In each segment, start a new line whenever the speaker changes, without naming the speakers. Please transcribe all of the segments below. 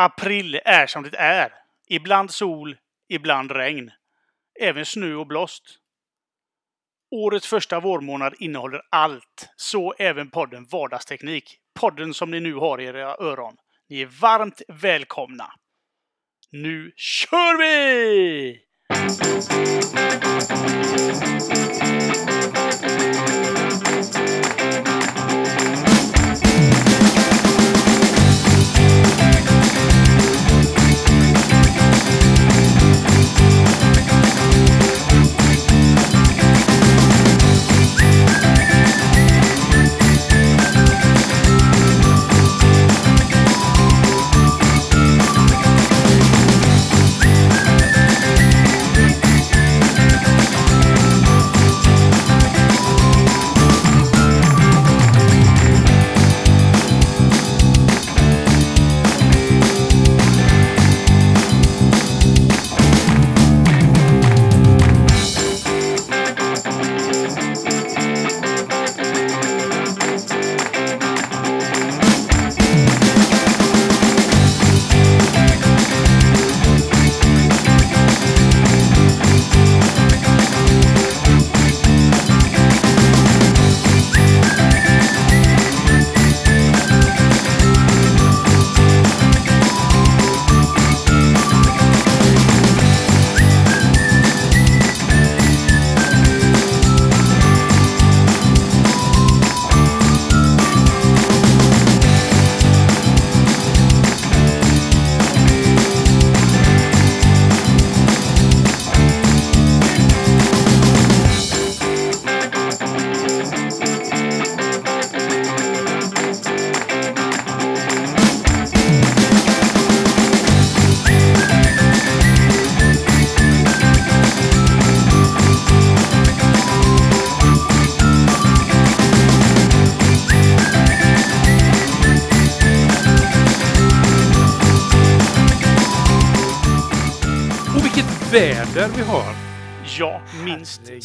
April är som det är. Ibland sol, ibland regn. Även snö och blåst. Årets första vårmånad innehåller allt. Så även podden Vardagsteknik. Podden som ni nu har i era öron. Ni är varmt välkomna. Nu kör vi!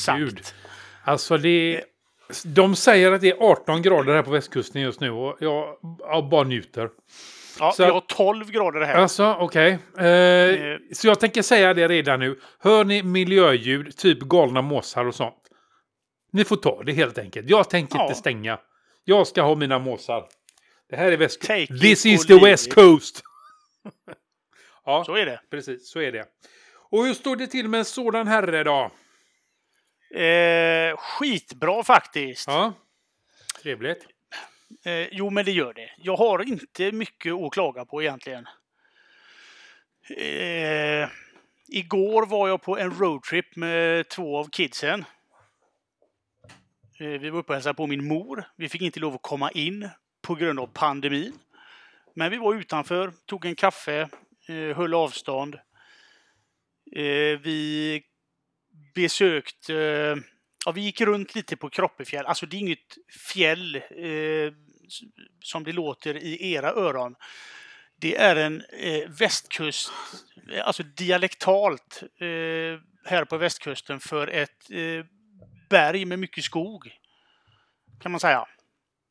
Herregud.
sagt.
Alltså det... De säger att det är 18 grader här på västkusten just nu och jag, jag bara njuter.
Ja,
Så-
vi har 12 grader här.
Alltså, okej. Eh, så jag tänker säga det redan nu. Hör ni miljöljud, typ galna måsar och sånt. Ni får ta det helt enkelt. Jag tänker
Ja.
inte stänga. Jag ska ha mina måsar. Det här är västkusten. This is the west coast. ja,
Så är det.
precis. Så är det. Och hur står det till med en sådan herre då?
Eh, skitbra faktiskt.
Ja, trevligt.
Eh, jo, men det gör det. Jag har inte mycket att klaga på egentligen. Eh, igår var jag på en roadtrip med två av kidsen. Eh, vi var uppe och hälsade på min mor. Vi fick inte lov att komma in på grund av pandemin. Men vi var utanför, tog en kaffe, eh, höll avstånd. Eh, vi besökt... Eh, ja, vi gick runt lite på Kroppefjäll. Alltså det är inget fjäll eh, som det låter i era öron. Det är en eh, västkust, alltså dialektalt eh, här på västkusten för ett eh, berg med mycket skog. Kan man säga.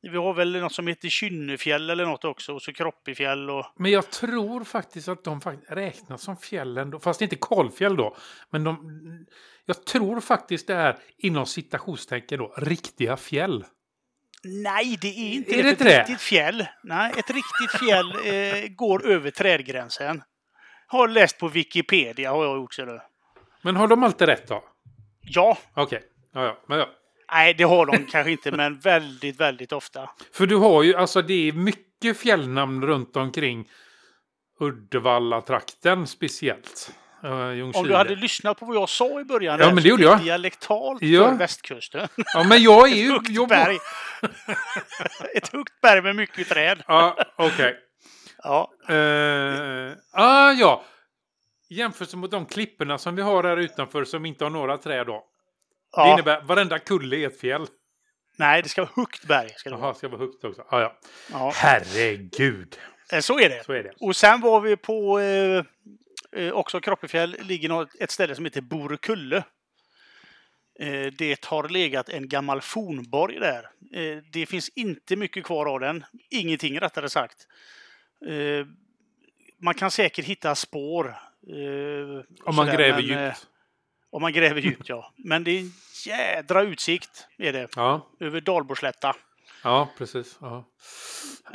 Vi har väl något som heter Kynnefjäll eller något också, och så Kroppefjäll och...
Men jag tror faktiskt att de räknas som fjällen då. Fast inte kalfjäll då. Men de, jag tror faktiskt det är inom citationstecken då riktiga fjäll.
Nej, det är inte
Är
det. ett
det?
riktigt fjäll. Nej, ett riktigt fjäll eh, går över trädgränsen. Har läst på Wikipedia har jag gjort. Så det.
Men har de alltid rätt då?
Ja,
Okej. Ja, ja. Men ja.
Nej det har de kanske inte, men väldigt, väldigt ofta.
För du har ju, alltså det är mycket fjällnamn runt omkring Uddevalla-trakten speciellt. Uh,
Om du hade lyssnat på vad jag sa i början.
Ja, men det gjorde jag.
Dialektalt
Ja.
för västkusten.
Ja, men jag är ju...
Högt
Jag,
berg. Ett högt berg med mycket träd.
ja, okej.
Ja,
Eh, ah, ja. Jämfört mot de klipporna som vi har här utanför som inte har några träd då. Det
ja.
innebär varenda kulle är ett fjäll.
Nej, det ska vara högt berg. Ska det vara.
Jaha, ska vara högt också. Ah, ja.
Ja.
Herregud.
Eh, Så är det.
Så är det.
Och sen var vi på, eh, eh, också Kroppefjäll, ligger något, ett ställe som heter Borekulle. Eh, det har legat en gammal fornborg där. Eh, det finns inte mycket kvar av den. Ingenting rättare sagt. Eh, man kan säkert hitta spår.
Om man
sådär,
gräver
men,
djupt.
Om man gräver djupt, ja. Men det är en jädra utsikt är det.
Ja,
Över Dalborgslätta.
ja, precis. Ja.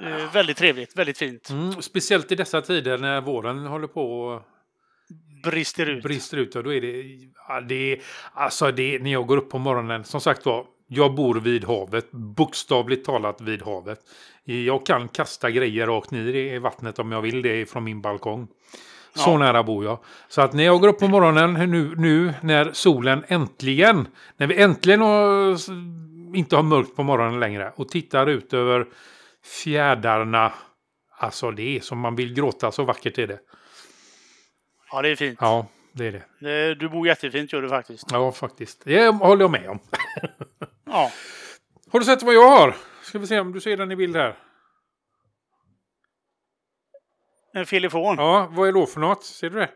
Eh, väldigt trevligt, väldigt fint.
Mm, speciellt i dessa tider när våren håller på och
Brister ut.
brister ut. och Då är det, ja, det alltså det är, när jag går upp på morgonen, som sagt var, jag bor vid havet, bokstavligt talat vid havet. Jag kan kasta grejer rakt ner i vattnet om jag vill det från min balkong. Så
Ja.
nära bor jag. Så att när jag går upp på morgonen nu, nu när solen äntligen, när vi äntligen har, inte har mörkt på morgonen längre och tittar ut över fjädarna. Alltså det är som man vill gråta, så vackert är det.
Ja, det är fint.
Ja, det är det.
Eh, Du bor jättefint, gör du faktiskt.
Ja, faktiskt. Det håller jag med om.
Ja.
Har du sett vad jag har? Ska vi se om du ser den i bild här.
En filifon.
Ja, vad är då för något? Ser du det?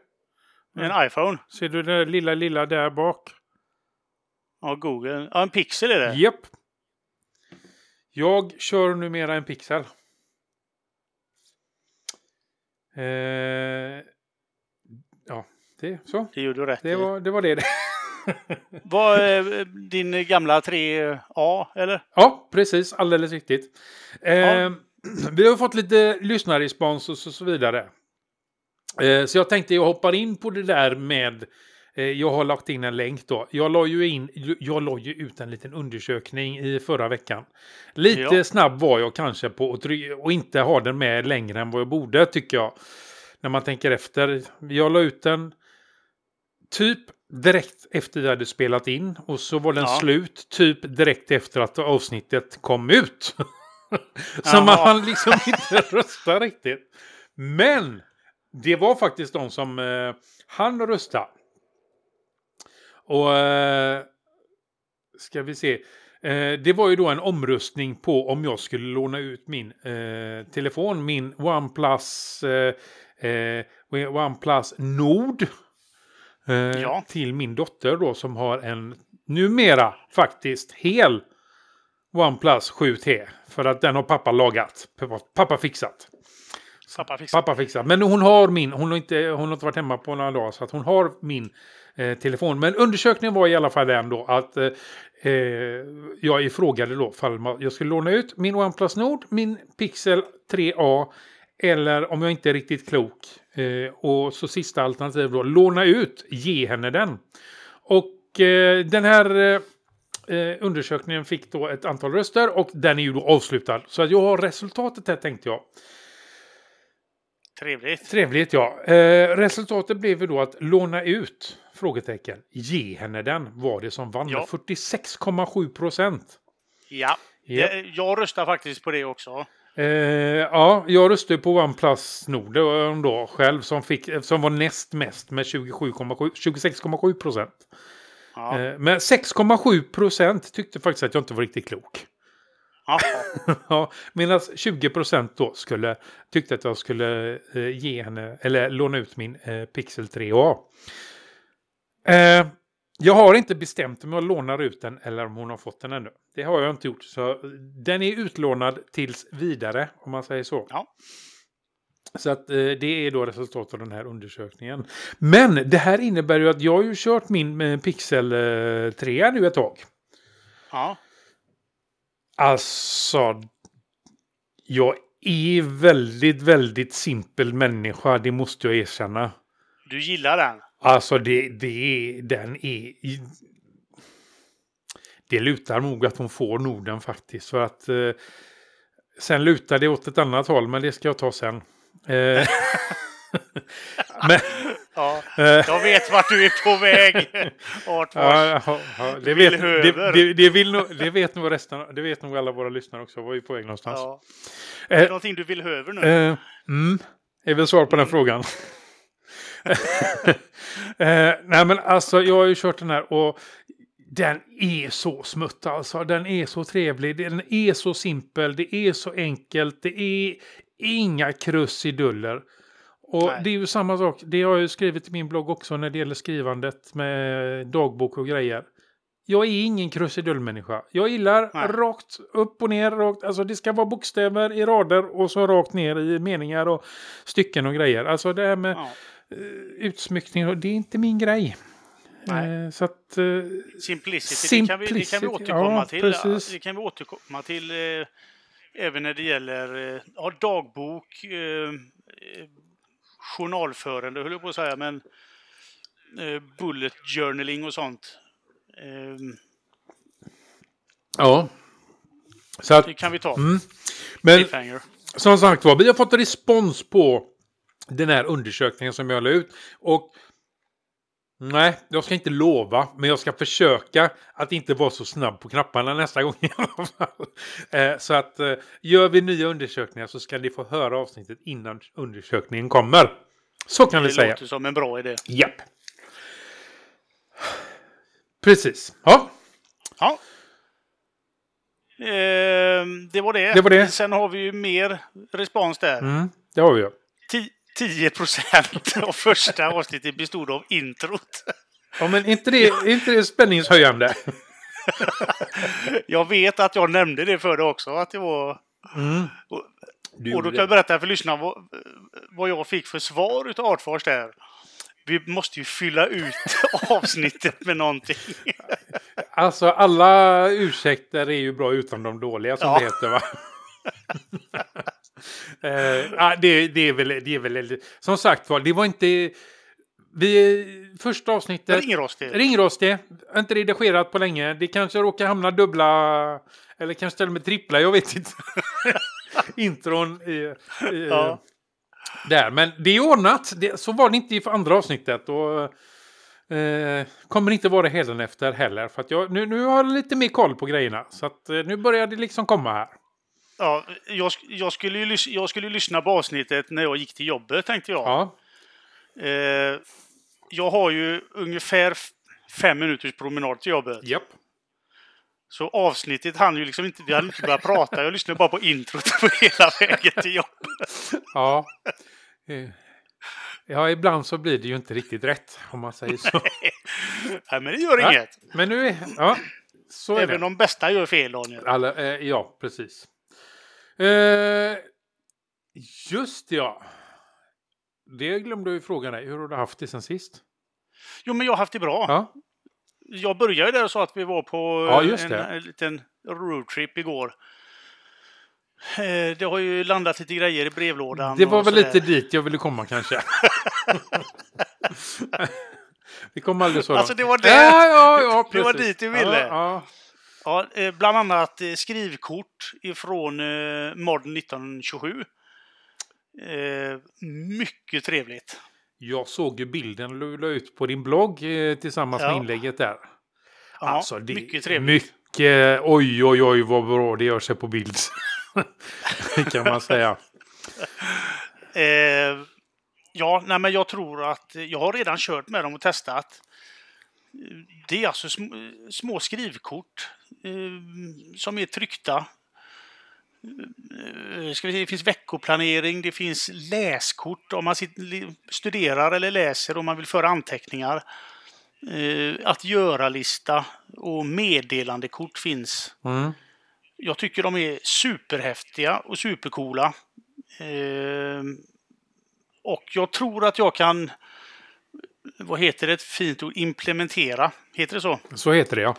En iPhone.
Ser du det lilla, lilla där bak?
Ja, Google. Ja, en Pixel är det.
Japp. Jag kör numera en Pixel. Eh, ja, det så.
Det gjorde du rätt
Det
i.
var det. Var det.
Var eh, din gamla 3A, eller?
Ja, precis. Alldeles riktigt. Eh,
Ja.
Vi har fått lite lyssnarrespons och så, så vidare. Eh, så jag tänkte jag hoppar in på det där med eh, jag har lagt in en länk då. Jag la ju in, jag la ju ut en liten undersökning i förra veckan. Lite
Ja.
snabb var jag kanske på att och inte ha den med längre än vad jag borde tycker jag. När man tänker efter. Jag la ut den typ direkt efter vi hade spelat in och så var den
Ja.
slut typ direkt efter att avsnittet kom ut. så
Jaha.
man liksom inte rösta riktigt. Men det var faktiskt de som eh, hann rösta. Och eh, ska vi se. Eh, det var ju då en omröstning på om jag skulle låna ut min eh, telefon, min OnePlus, eh, eh, OnePlus Nord. Eh,
Ja.
Till min dotter då som har en numera faktiskt hel OnePlus 7T. För att den har pappa lagat. Pappa, fixat.
Pappa fixar.
Pappa fixar. Men hon har min, hon har inte, hon har inte varit hemma på några dagar så att hon har min eh, telefon. Men undersökningen var i alla fall den då att eh, eh, jag ifrågade då fall jag skulle låna ut min OnePlus Nord, min Pixel 3A eller om jag inte är riktigt klok. Eh, och så sista alternativ då, låna ut, ge henne den. Och eh, den här eh, undersökningen fick då ett antal röster och den är ju då avslutad. Så att jag har resultatet här tänkte jag.
Trevligt.
Trevligt ja. Eh, resultatet blev ju då att låna ut? Frågetecken. Ge henne den var det som vann
Ja.
med 46,7 procent.
Ja.
Ja.
Det, jag röstar faktiskt på det också.
Eh, ja, jag röstade på OnePlus Nord eh, då själv som, fick, som var näst mest med 27,7 26,7 procent.
Ja.
Eh, men 6,7 procent tyckte faktiskt att jag inte var riktigt klok.
Ja.
ja, Medan 20 procent då skulle, tyckte att jag skulle eh, ge henne, eller låna ut min eh, Pixel 3A. Eh, jag har inte bestämt om jag lånar ut den eller om hon har fått den ännu. Det har jag inte gjort. Så den är utlånad tills vidare, om man säger så.
Ja.
Så att eh, det är då resultatet av den här undersökningen. Men det här innebär ju att jag har ju kört min eh, Pixel eh, 3 nu ett tag.
ja.
Alltså, jag är väldigt, väldigt simpel människa, det måste jag erkänna.
Du gillar den?
Alltså, det, det är, den är... Det lutar nog att hon får Norden faktiskt. För att eh, sen lutar det åt ett annat håll, men det ska jag ta sen. Eh, men,
Ja.
eh,
Jag vet vart du är på väg. Artfors.
Ja, ja, det, vet, det,
höver.
det, det, vill nog, det vet nog resten, det vet nog alla våra lyssnare också. Var vi på väg någonstans?
Ja. Är det
Eh,
någonting du vill över nu?
Eh, mm, är väl svar på den frågan. eh, nej men alltså jag har ju kört den här och den är så smutt alltså. Den är så trevlig. Den är så simpel. Det är så enkelt. Det är inga krusiduller. Och
Nej.
det är ju samma sak. Det har jag ju skrivit i min blogg också när det gäller skrivandet med dagbok och grejer. jag är ingen krusidullmänniska. Jag gillar
Nej.
rakt upp och ner. Rakt, alltså det ska vara bokstäver i rader och så rakt ner i meningar och stycken och grejer. Alltså det här med
Ja.
eh, utsmyckning, det är inte min grej.
Nej.
Eh, så att... Eh,
Simplicity, Det, kan vi, det kan vi
Simplicity,
återkomma
ja,
till.
precis.
Det kan vi återkomma till även när det gäller eh, ja, dagbok, eh, journalförande höll jag på att säga, men eh, bullet journaling och sånt. Eh,
ja. Så att,
det kan vi ta.
mm. Men som sagt var, vi har fått respons på den här undersökningen som jag la ut. Och nej, jag ska inte lova, men jag ska försöka att inte vara så snabb på knapparna nästa gång i alla fall. Eh, så att eh, gör vi nya undersökningar så ska ni få höra avsnittet innan undersökningen kommer. Så kan vi
Det
säga.
låter som en bra idé.
Japp. Precis. Ja,
Ja. Eh, det var det.
Det var det.
Sen har vi ju mer respons där.
mm, det har vi ju.
Ti- 10 procent av första avsnittet bestod av introt.
Ja, men inte det, inte det spänningshöjande?
Jag vet att jag nämnde det för dig också, att det var...
Mm.
Och,
Du
och då kan jag berätta för lyssnarna vad, vad jag fick för svar utav Artfors där. Vi måste ju fylla ut avsnittet med någonting.
Alltså alla ursäkter är ju bra utan de dåliga som
Ja.
det heter va? eh, det, det, är väl, det är väl... Som sagt var, det var inte... Vi, första avsnittet...
Ringer oss det.
Ring oss det. Inte redigerat på länge. Det kanske råkar hamna dubbla... Eller kanske till och med trippla, jag vet inte. Intron i, i,
Ja.
där. Men det är ordnat. Det, så var det inte i andra avsnittet. Och, eh, kommer inte vara det hädanefter heller. För att jag, nu, nu har jag lite mer koll på grejerna. Så att, eh, nu börjar det liksom komma här.
Ja, jag, jag, skulle ju, jag skulle lyssna på avsnittet när jag gick till jobbet, tänkte jag.
Ja,
Eh, jag har ju ungefär fem minuters promenad till jobbet.
japp.
Så avsnittet hann ju liksom inte, vi hade inte börjat prata. Jag lyssnade bara på introt på hela vägen till jobbet.
Ja. Eh, Ja, ibland så blir det ju inte riktigt rätt om man säger så.
Nej, men det gör
Ja,
inget.
Men nu är... Ja, så är
Även
det.
de bästa gör fel, Daniel.
Alla, eh, ja, precis. Eh, just ja. Det glömde jag ju fråga dig. Hur har du haft det sen sist?
Jo, men jag har haft det bra.
Ja,
Jag började där och sa att vi var på
Ja,
en, en liten roadtrip igår. Eh, Det har ju landat lite grejer i brevlådan.
det var väl lite dit jag ville komma kanske. Vi kom aldrig så långt.
Alltså, det var det-
Ja,
det var dit du ville.
Ja,
eh, bland annat eh, skrivkort ifrån eh, Modern 1927. Eh, mycket trevligt.
Jag såg ju bilden du la ut på din blogg tillsammans
Ja.
med inlägget där.
Ja,
Alltså, det
mycket trevligt.
Mycket, oj, oj, oj, vad bra det gör sig på bild. kan man säga.
Eh, ja, nej, men jag tror att jag har redan kört med dem och testat. Det är alltså små, skrivkort eh, som är tryckta. Eh, ska vi se, det finns veckoplanering, det finns läskort om man studerar eller läser om man vill föra anteckningar. Eh, att göra-lista och meddelandekort finns.
Mm.
Jag tycker de är superhäftiga och supercoola. Eh, och jag tror att jag kan, vad heter det, ett fint ord, implementera, heter det så?
Så heter det ja.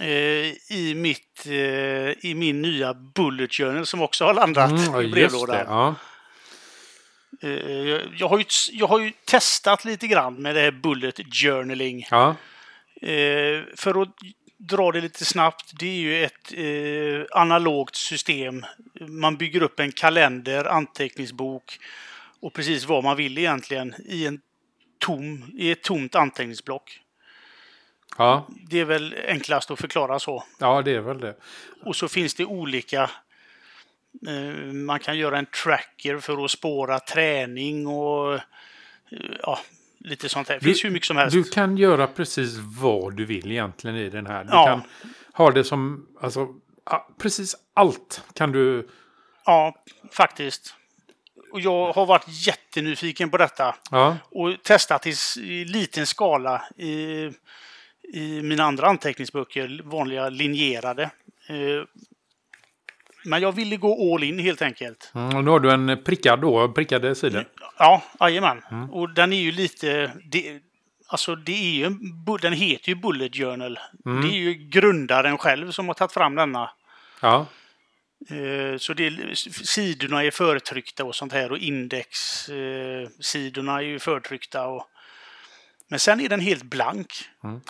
Eh, I, mitt, eh, I min nya Bullet Journal som också har landat
Mm,
i brevlådan.
det. Ja.
Eh, jag, har ju, jag har ju testat lite grann med det här Bullet Journaling.
Ja.
För att dra det lite snabbt, det är ju ett analogt system. Man bygger upp en kalender, anteckningsbok och precis vad man vill egentligen i, en tom, i ett tomt anteckningsblock.
Ja.
Det är väl enklast att förklara så.
ja, det är väl det.
Och så finns det olika eh, man kan göra en tracker för att spåra träning och eh, ja, lite sånt där. Det finns hur mycket som helst.
Du kan göra precis vad du vill egentligen i den här. Du
Ja.
kan ha det som, alltså, precis allt kan du.
Ja, faktiskt. Och jag har varit jättenyfiken på detta
Ja,
och testat i, liten skala i, i mina andra anteckningsböcker, vanliga linjerade. Eh, men jag ville gå all in helt enkelt.
Mm, och nu har du en prickad då, prickade sidor.
Ja, jajamän. Och den är ju lite... Det, alltså det är ju, den heter ju Bullet Journal. Det är ju grundaren själv som har tagit fram denna.
Ja,
Så det, sidorna är förtryckta och sånt här och indexsidorna är ju förtryckta. Och, men sen är den helt blank.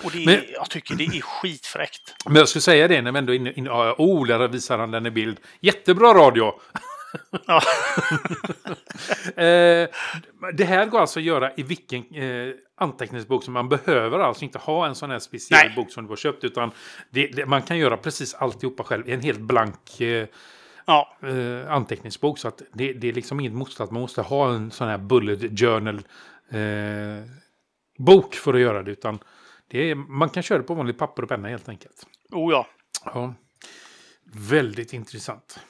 Och det är,
Men-
jag tycker det är skitfräckt.
men jag skulle säga det när vi ändå. In, ja, oh, där visar han den i bild. Jättebra radio!
Ja.
Eh, det här går alltså att göra i vilken eh, anteckningsbok som man behöver alltså inte ha en sån här speciell
Nej.
bok som du har köpt utan det, det, man kan göra precis alltihopa själv i en helt blank eh,
Ja,
anteckningsbok. Så att det, det är liksom inget måste att man måste ha en sån här bullet journal bok för att göra det utan det är, man kan köra det på vanligt papper och penna helt enkelt.
oh ja.
Ja. Väldigt intressant.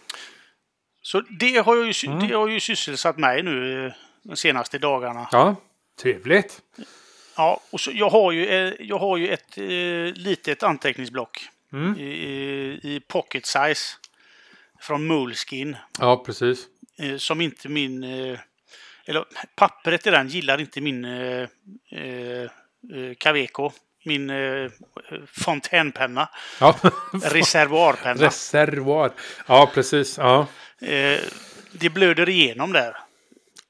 Så det har, ju,
Mm.
det har ju sysselsatt mig nu eh, de senaste dagarna.
Ja, trevligt.
Ja, och så, jag, har ju, eh, jag har ju ett eh, litet anteckningsblock
Mm.
i, i, pocket size från Moleskin.
Ja, precis.
Eh, som inte min... Eh, eller pappret i den gillar inte min Caveco. Min fontänpenna.
Ja.
Reservoarpenna.
Reservoar. Ja, precis. Ja.
Eh, det blöder igenom där.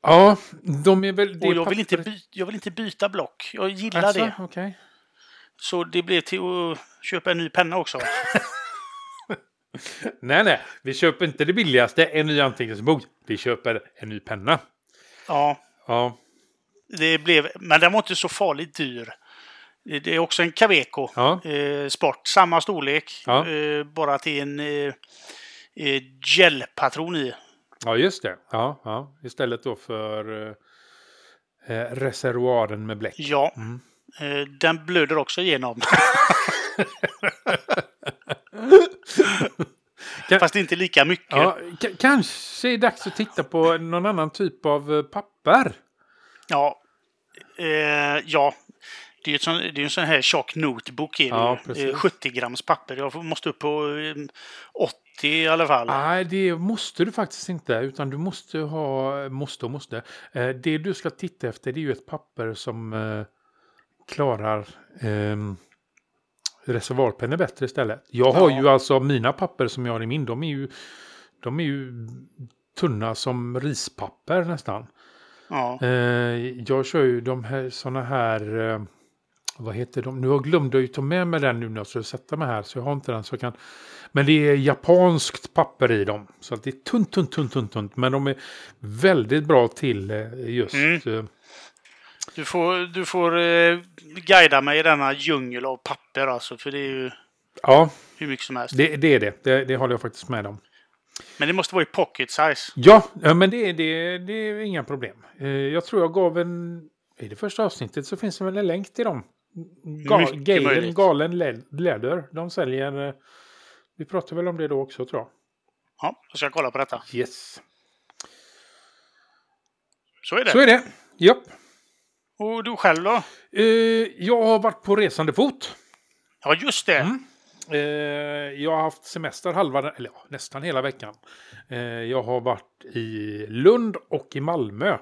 Ja, de är väl...
Och jag vill, inte by, jag vill inte byta block. Jag gillar
Alltså,
det.
okej.
Så det blev till att köpa en ny penna också.
Nej, nej. Vi köper inte det billigaste, en ny anteckningsbok. Vi köper en ny penna.
Ja,
Ja,
det blev, men den var inte så farligt dyr. Det det är också en Caveco
Ja.
eh, Sport, samma storlek.
Ja.
Eh, bara till en eh, eh, gelpatron i.
ja just det. Ja, ja. Istället då för eh, eh, reservoaren med bläck.
Ja,
Mm.
eh, den blöder också igenom. Fast inte lika mycket.
Ja, kanske är det dags att titta på någon annan typ av eh, papper.
Ja, eh, ja. det är ett sån- det är en sån här tjock notebook.
Ja,
ju.
precis.
Eh, 70 grams papper. Jag måste upp på eh, 80 i alla fall.
Nej, det måste du faktiskt inte. Utan du måste ha, måste och måste. Eh, det du ska titta efter det är ju ett papper som eh, klarar eh, reservoarpennor bättre istället. Jag har
Ja.
ju alltså mina papper som jag har i min, de är ju, de är ju tunna som rispapper nästan.
Ja.
Eh, jag kör ju de här sådana här, vad heter de? Nu har jag att ta med mig den nu när jag ska sätta mig här så jag har inte den så jag kan. Men det är japanskt papper i dem. Så att det är tunt, tunt, tunt, tunt, tunt. Men de är väldigt bra till eh, just.
Mm.
eh,
Du får, du får eh, guida mig i denna djungel av papper alltså. För det är ju
Ja,
hur mycket som helst.
det, det är det. det. Det håller jag faktiskt med om.
Men det måste vara i pocket size.
Ja, ja men det, det, det är inga problem. Eh, jag tror jag gav en... I det första avsnittet så finns det väl en länk till dem. Ga,
Mycket
Galen. Galen Le- Leather. De säljer... eh, Vi pratade väl om det då också tror jag.
Ja, jag ska kolla på detta.
Yes.
Så är det.
Så är det. Japp.
Och du själv då?
Eh, jag har varit på resande fot.
Ja, just det.
Mm. Eh, jag har haft semester halva, eller ja, nästan hela veckan. Eh, jag har varit i Lund och i Malmö.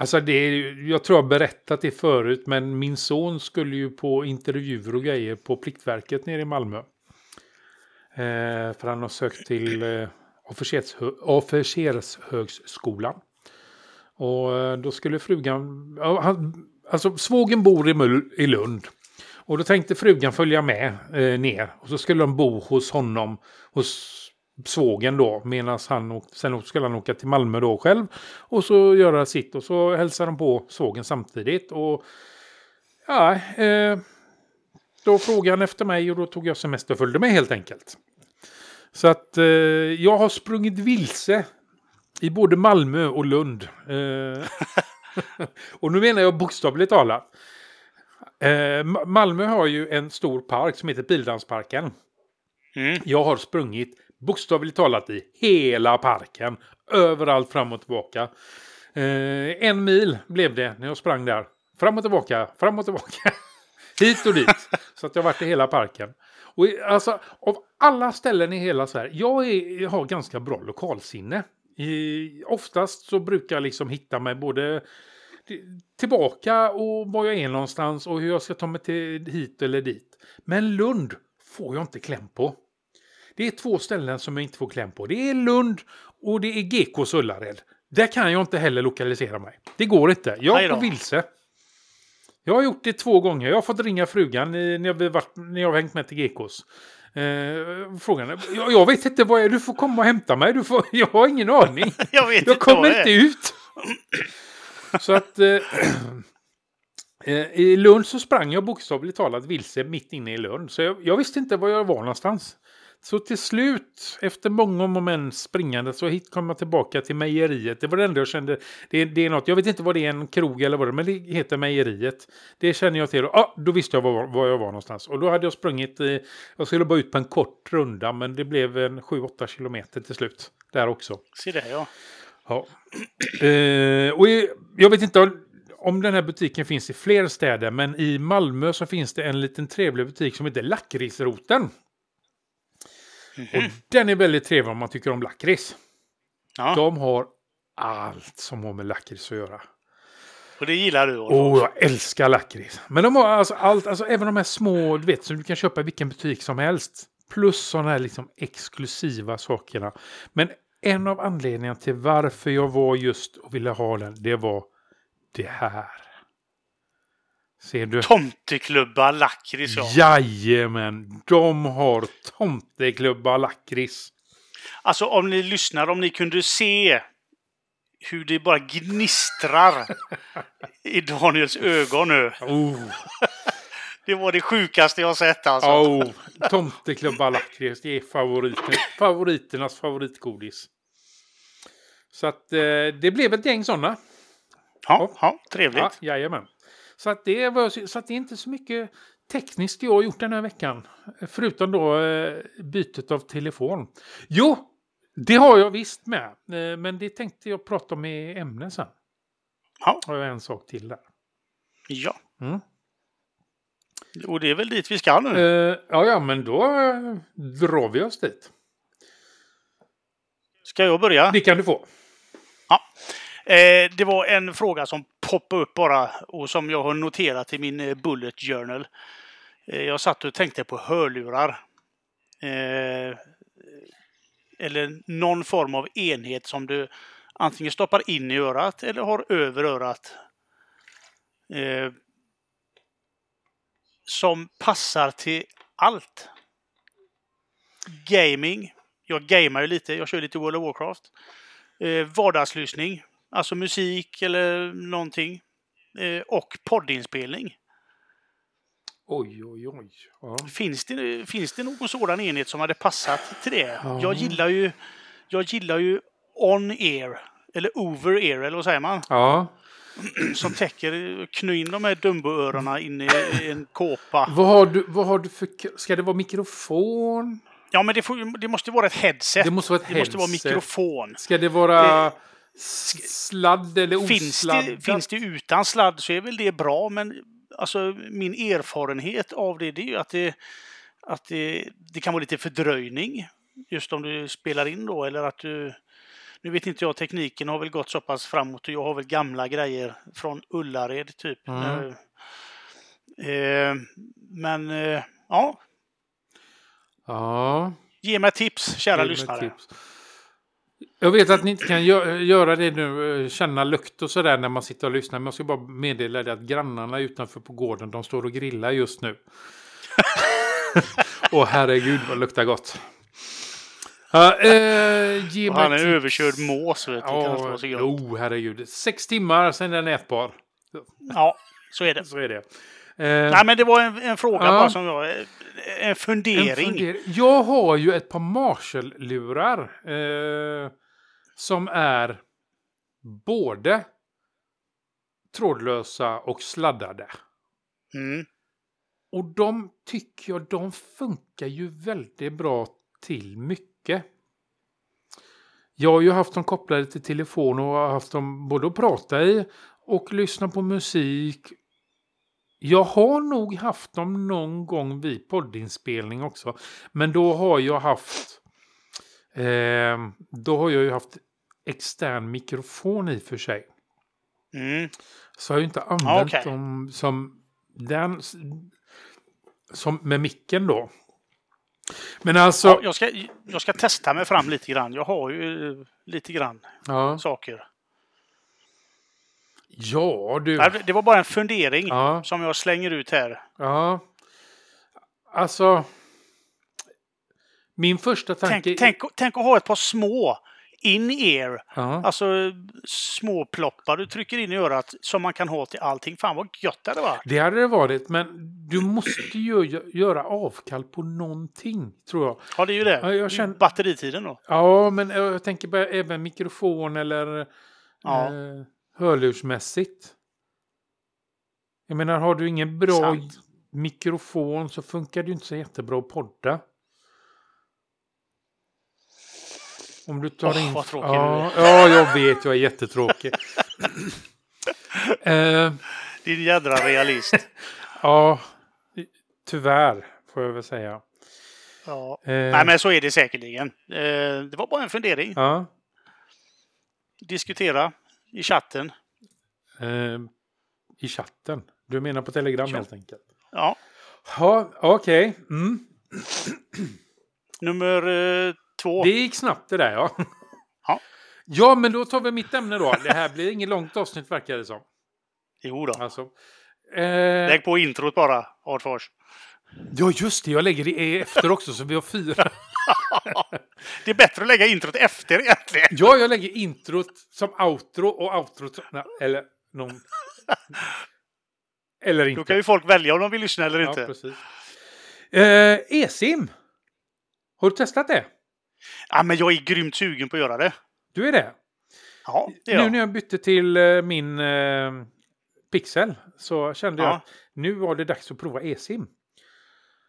Alltså det, är- jag tror jag har berättat det förut, men min son skulle ju på intervjuer och grejer på Pliktverket nere i Malmö. Eh, för han har sökt till eh, officershö- officershögskolan. Och eh, då skulle frugan, ja, han, alltså svågen bor i, Mul i Lund. Och då tänkte frugan följa med eh, ner. Och så skulle de bo hos honom, hos svågen då. Medan han, sen skulle han åka till Malmö då själv. Och så göra sitt. Och så hälsar de på svågen samtidigt. Och ja, eh, då frågade han efter mig och då tog jag semester och följde med helt enkelt. Så att eh, jag har sprungit vilse i både Malmö och Lund. Eh, och nu menar jag bokstavligt talat. Eh, Ma- Malmö har ju en stor park som heter Pildammsparken.
Mm.
Jag har sprungit bokstavligt talat i hela parken. Överallt fram och tillbaka. Eh, en mil blev det när jag sprang där. Fram och tillbaka, fram och tillbaka. Hit och dit. Så att jag har varit i hela parken. Och alltså, av alla ställen i hela Sverige. Jag, är, jag har ganska bra lokalsinne. I, oftast så brukar jag liksom hitta mig både tillbaka och var jag är någonstans och hur jag ska ta mig till hit eller dit. Men Lund får jag inte kläm på. Det är två ställen som jag inte får kläm på. Det är Lund och det är GKs Ullared. Där kan jag inte heller lokalisera mig. Det går inte. Jag går vilse. Jag har gjort det två gånger. Jag har fått ringa frugan i- när jag, varit, när jag har hängt med till GKs. Eh, frågan jag, jag vet inte vad jag är. Du får komma och hämta mig. Du får, jag har ingen aning.
Jag vet
Jag
inte
kommer inte
är.
ut. Så att... Eh, eh, I Lund så sprang jag bokstavligt talat vilse mitt inne i Lund. Så jag, jag visste inte var jag var någonstans. Så till slut, efter många men springande, så hit kom jag tillbaka till mejeriet. Det var det enda jag kände. Det, det är något, jag vet inte vad det är, en krog eller vad det är, men det heter mejeriet. Det känner jag till. Ah, då visste jag var, var jag var någonstans. Och då hade jag sprungit, eh, jag skulle bara ut på en kort runda, men det blev en 7-8 kilometer till slut. Där också.
Se där ja.
Ja. Eh, och i- jag vet inte om- om den här butiken finns i fler städer, men i Malmö så finns det en liten trevlig butik som heter Lakritsroten. Och den är väldigt trevlig om man tycker om lakrits.
ja.
De har allt som har med lakrits att göra.
Och det gillar du?
Åh, jag älskar lakrits. Men de har alltså allt, alltså även de här små, du vet, som du kan köpa i vilken butik som helst. Plus sådana här liksom exklusiva sakerna. Men en av anledningarna till varför jag var just och ville ha den, det var det här. Ser du?
Tomteklubba lakrits ja.
Jajamän, de har tomteklubba lakrits.
Alltså om ni lyssnar, om ni kunde se hur det bara gnistrar i Daniels ögon nu.
Oh,
Det var det sjukaste jag sett alltså.
oh, tomteklubba lakrits, det är favoriten, favoriternas favoritgodis. Så att eh, det blev ett gäng sådana.
Ja, ja, trevligt.
Ja, jajamän. Så att, det var, så att det är inte så mycket tekniskt jag har gjort den här veckan. Förutom då eh, bytet av telefon. Jo, det har jag visst med. Eh, men det tänkte jag prata om i ämnen sen.
Ja.
Har jag en sak till där.
Ja.
Mm.
Och det är väl dit vi ska nu.
Eh, ja, ja, men då eh, drar vi oss dit.
Ska jag börja?
Det kan du få.
Eh, det var en fråga som poppade upp bara och som jag har noterat i min eh, bullet journal. Eh, jag satt och tänkte på hörlurar. Eh, eller någon form av enhet som du antingen stoppar in i örat eller har över örat. Eh, som passar till allt. Gaming. Jag gamar ju lite. Jag kör lite World of Warcraft. Eh, vardagslyssning. Alltså musik eller någonting. Eh, och poddinspelning.
Oj, oj, oj. Ja.
Finns det, finns det någon sådan enhet som hade passat till det?
Ja.
Jag gillar ju jag gillar ju on-ear. Eller over-ear, eller vad säger man?
ja.
Som täcker, knö in de här Dumbo-öronen in i en kåpa.
Vad, har du, vad har du för... Ska det vara mikrofon?
Ja, men det, får, det måste vara ett headset.
Det måste vara ett
det måste vara
headset.
mikrofon.
Ska det vara s- sladd eller
Finns
osladdat?
det, finns det utan sladd så är väl det bra, men alltså, min erfarenhet av det, det är ju att, det, att det, det kan vara lite fördröjning. Just om du spelar in då, eller att du... Nu vet inte jag, tekniken har väl gått så pass framåt och jag har väl gamla grejer från Ullared typ.
Mm.
Eh, men eh, ja,
Ja.
ge mig tips kära lyssnare.
tips. Jag vet att ni inte kan gö- göra det nu, eh, känna lukt och sådär när man sitter och lyssnar. Men jag ska bara meddela det att grannarna utanför på gården, de står och grillar just nu. Åh herregud vad det luktar gott. Ja, eh,
han är
tips.
överkörd mås. Vet du. Kan gött.
oh, herregud. Sex timmar sen den är ätbar.
Ja, så är det.
Så är det. Eh,
Nej, men det var en, en fråga
Ja.
bara som jag... En
En
fundering.
fundering. Jag har ju ett par Marshall-lurar eh, som är både trådlösa och sladdade.
Mm.
Och de tycker jag, de funkar ju väldigt bra till mycket. Jag har ju haft dem kopplade till telefon och har haft dem både att prata i och lyssna på musik Jag har nog haft dem någon gång vid poddinspelning också. Men då har jag haft... Eh, då har jag ju haft extern mikrofon i för sig.
Mm.
Så jag har ju inte använt
okej.
dem som den... Som med micken då. Men alltså...
Ja, jag, ska, jag ska testa mig fram lite grann. Jag har ju eh, lite grann
Ja,
saker.
Ja du.
Det var bara en fundering
Ja.
som jag slänger ut här.
Ja. Alltså. Min första tanke...
Tänk, tänk, tänk att ha ett par små in-ear.
Ja.
Alltså små ploppar du trycker in i örat som man kan ha till allting. Fan vad gött det varit.
Det hade det varit, men du måste ju gö- göra avkall på någonting, tror jag.
Ja, det är ju det.
Ja, jag känner-
Batteritiden då.
Ja, men jag tänker bara även mikrofon eller
Ja.
eh, hörlursmässigt. Jag menar, har du ingen bra
Sant.
mikrofon så funkar det ju inte så jättebra att podda. Om du tar
Åh,
in...
vad tråkig
ja, ja, jag vet, jag är jättetråkig. eh,
Din jädra realist.
ja, tyvärr får jag väl säga.
Ja.
Eh,
Nej, men så är det säkerligen. Eh, det var bara en fundering.
Ja,
Diskutera i chatten.
eh, I chatten. Du menar på Telegram
Ja.
helt enkelt?
Ja.
Ja, okej. Mm.
Nummer eh, två.
Det gick snabbt det där ja.
Ja.
Ja, men då tar vi mitt ämne då. Det här blir inget långt avsnitt verkar det som.
Jo då.
Alltså. Eh,
Lägg på introt bara, Adfors.
ja, just det. Jag lägger det efter också så vi har fyra.
Det är bättre att lägga introt efter egentligen.
Ja, jag lägger introt som outro och outrot som... Nej, eller någon... Eller inte.
Då kan ju folk välja om de vill lyssna eller
ja,
inte.
precis. Eh, E-sim. Har du testat det?
Ja, men jag är grymt sugen på att göra det.
Du är det?
Ja, det är
Nu
jag.
när jag bytte till eh, min eh, Pixel så kände jag
Ja.
att nu var det dags att prova e-sim.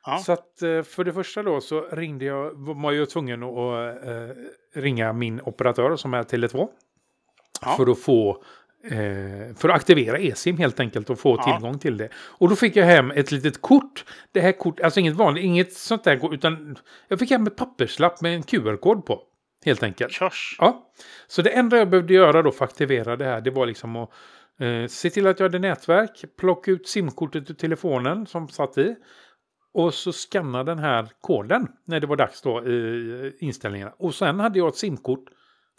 Ja.
Så att eh, för det första då så ringde jag, var jag tvungen att eh, ringa min operatör som är Tele2.
Ja.
För att få eh, för att aktivera e-sim helt enkelt och få
Ja.
tillgång till det. Och då fick jag hem ett litet kort. Det här kort, alltså inget vanligt, inget sånt där kort, utan jag fick hem ett papperslapp med en QR-kod på. Helt enkelt.
Körs.
Ja, så det enda jag behövde göra då för att aktivera det här, det var liksom att eh, se till att jag hade nätverk, plocka ut simkortet ur telefonen som satt i och så skanna den här koden när det var dags då i inställningarna. Och sen hade jag ett simkort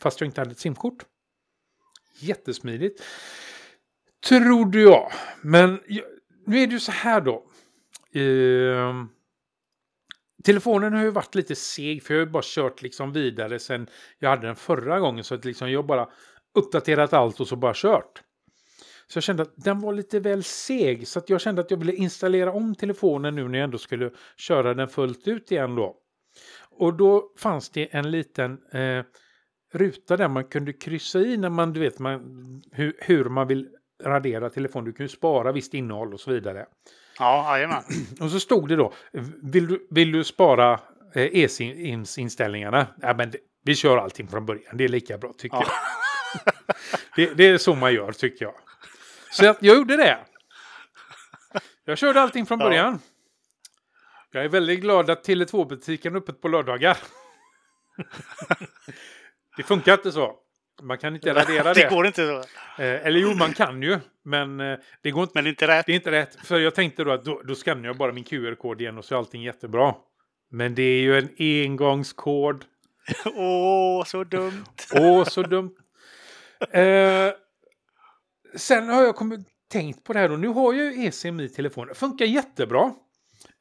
fast jag inte hade ett simkort. Jättesmidigt. Trodde jag. Men nu är det ju så här då. Ehm, Telefonen har ju varit lite seg för jag har ju bara kört liksom vidare sen jag hade den förra gången. Så att liksom jag har bara uppdaterat allt och så bara kört. Så jag kände att den var lite väl seg. Så att jag kände att jag ville installera om telefonen nu när jag ändå skulle köra den fullt ut igen då. Och då fanns det en liten eh, ruta där man kunde kryssa i när man, du vet, man, hur, hur man vill radera telefonen. Du kan ju spara visst innehåll och så vidare.
Ja, jajamän.
Och så stod det då, vill du, vill du spara eh, e-inställningarna? Ja, men det, vi kör allting från början, det är lika bra tycker
Ja.
jag. Det, det är så man gör tycker jag. Så jag, jag gjorde det. Jag körde allting från
Ja.
början. Jag är väldigt glad att Tele2-butiken är öppet på lördagar. det funkar inte så. Man kan inte radera
Det
det.
går inte så.
Eh, eller jo, man kan ju. Men eh, det går inte
Men inte rätt.
det är inte rätt. För jag tänkte då att då, då skannar jag bara min QR-kod igen och så är allting jättebra. Men det är ju en engångskod.
Åh, så dumt.
Åh, så dumt. Eh, sen har jag kommit, tänkt på det här och nu har jag ju eSIM i telefonen. Det funkar jättebra.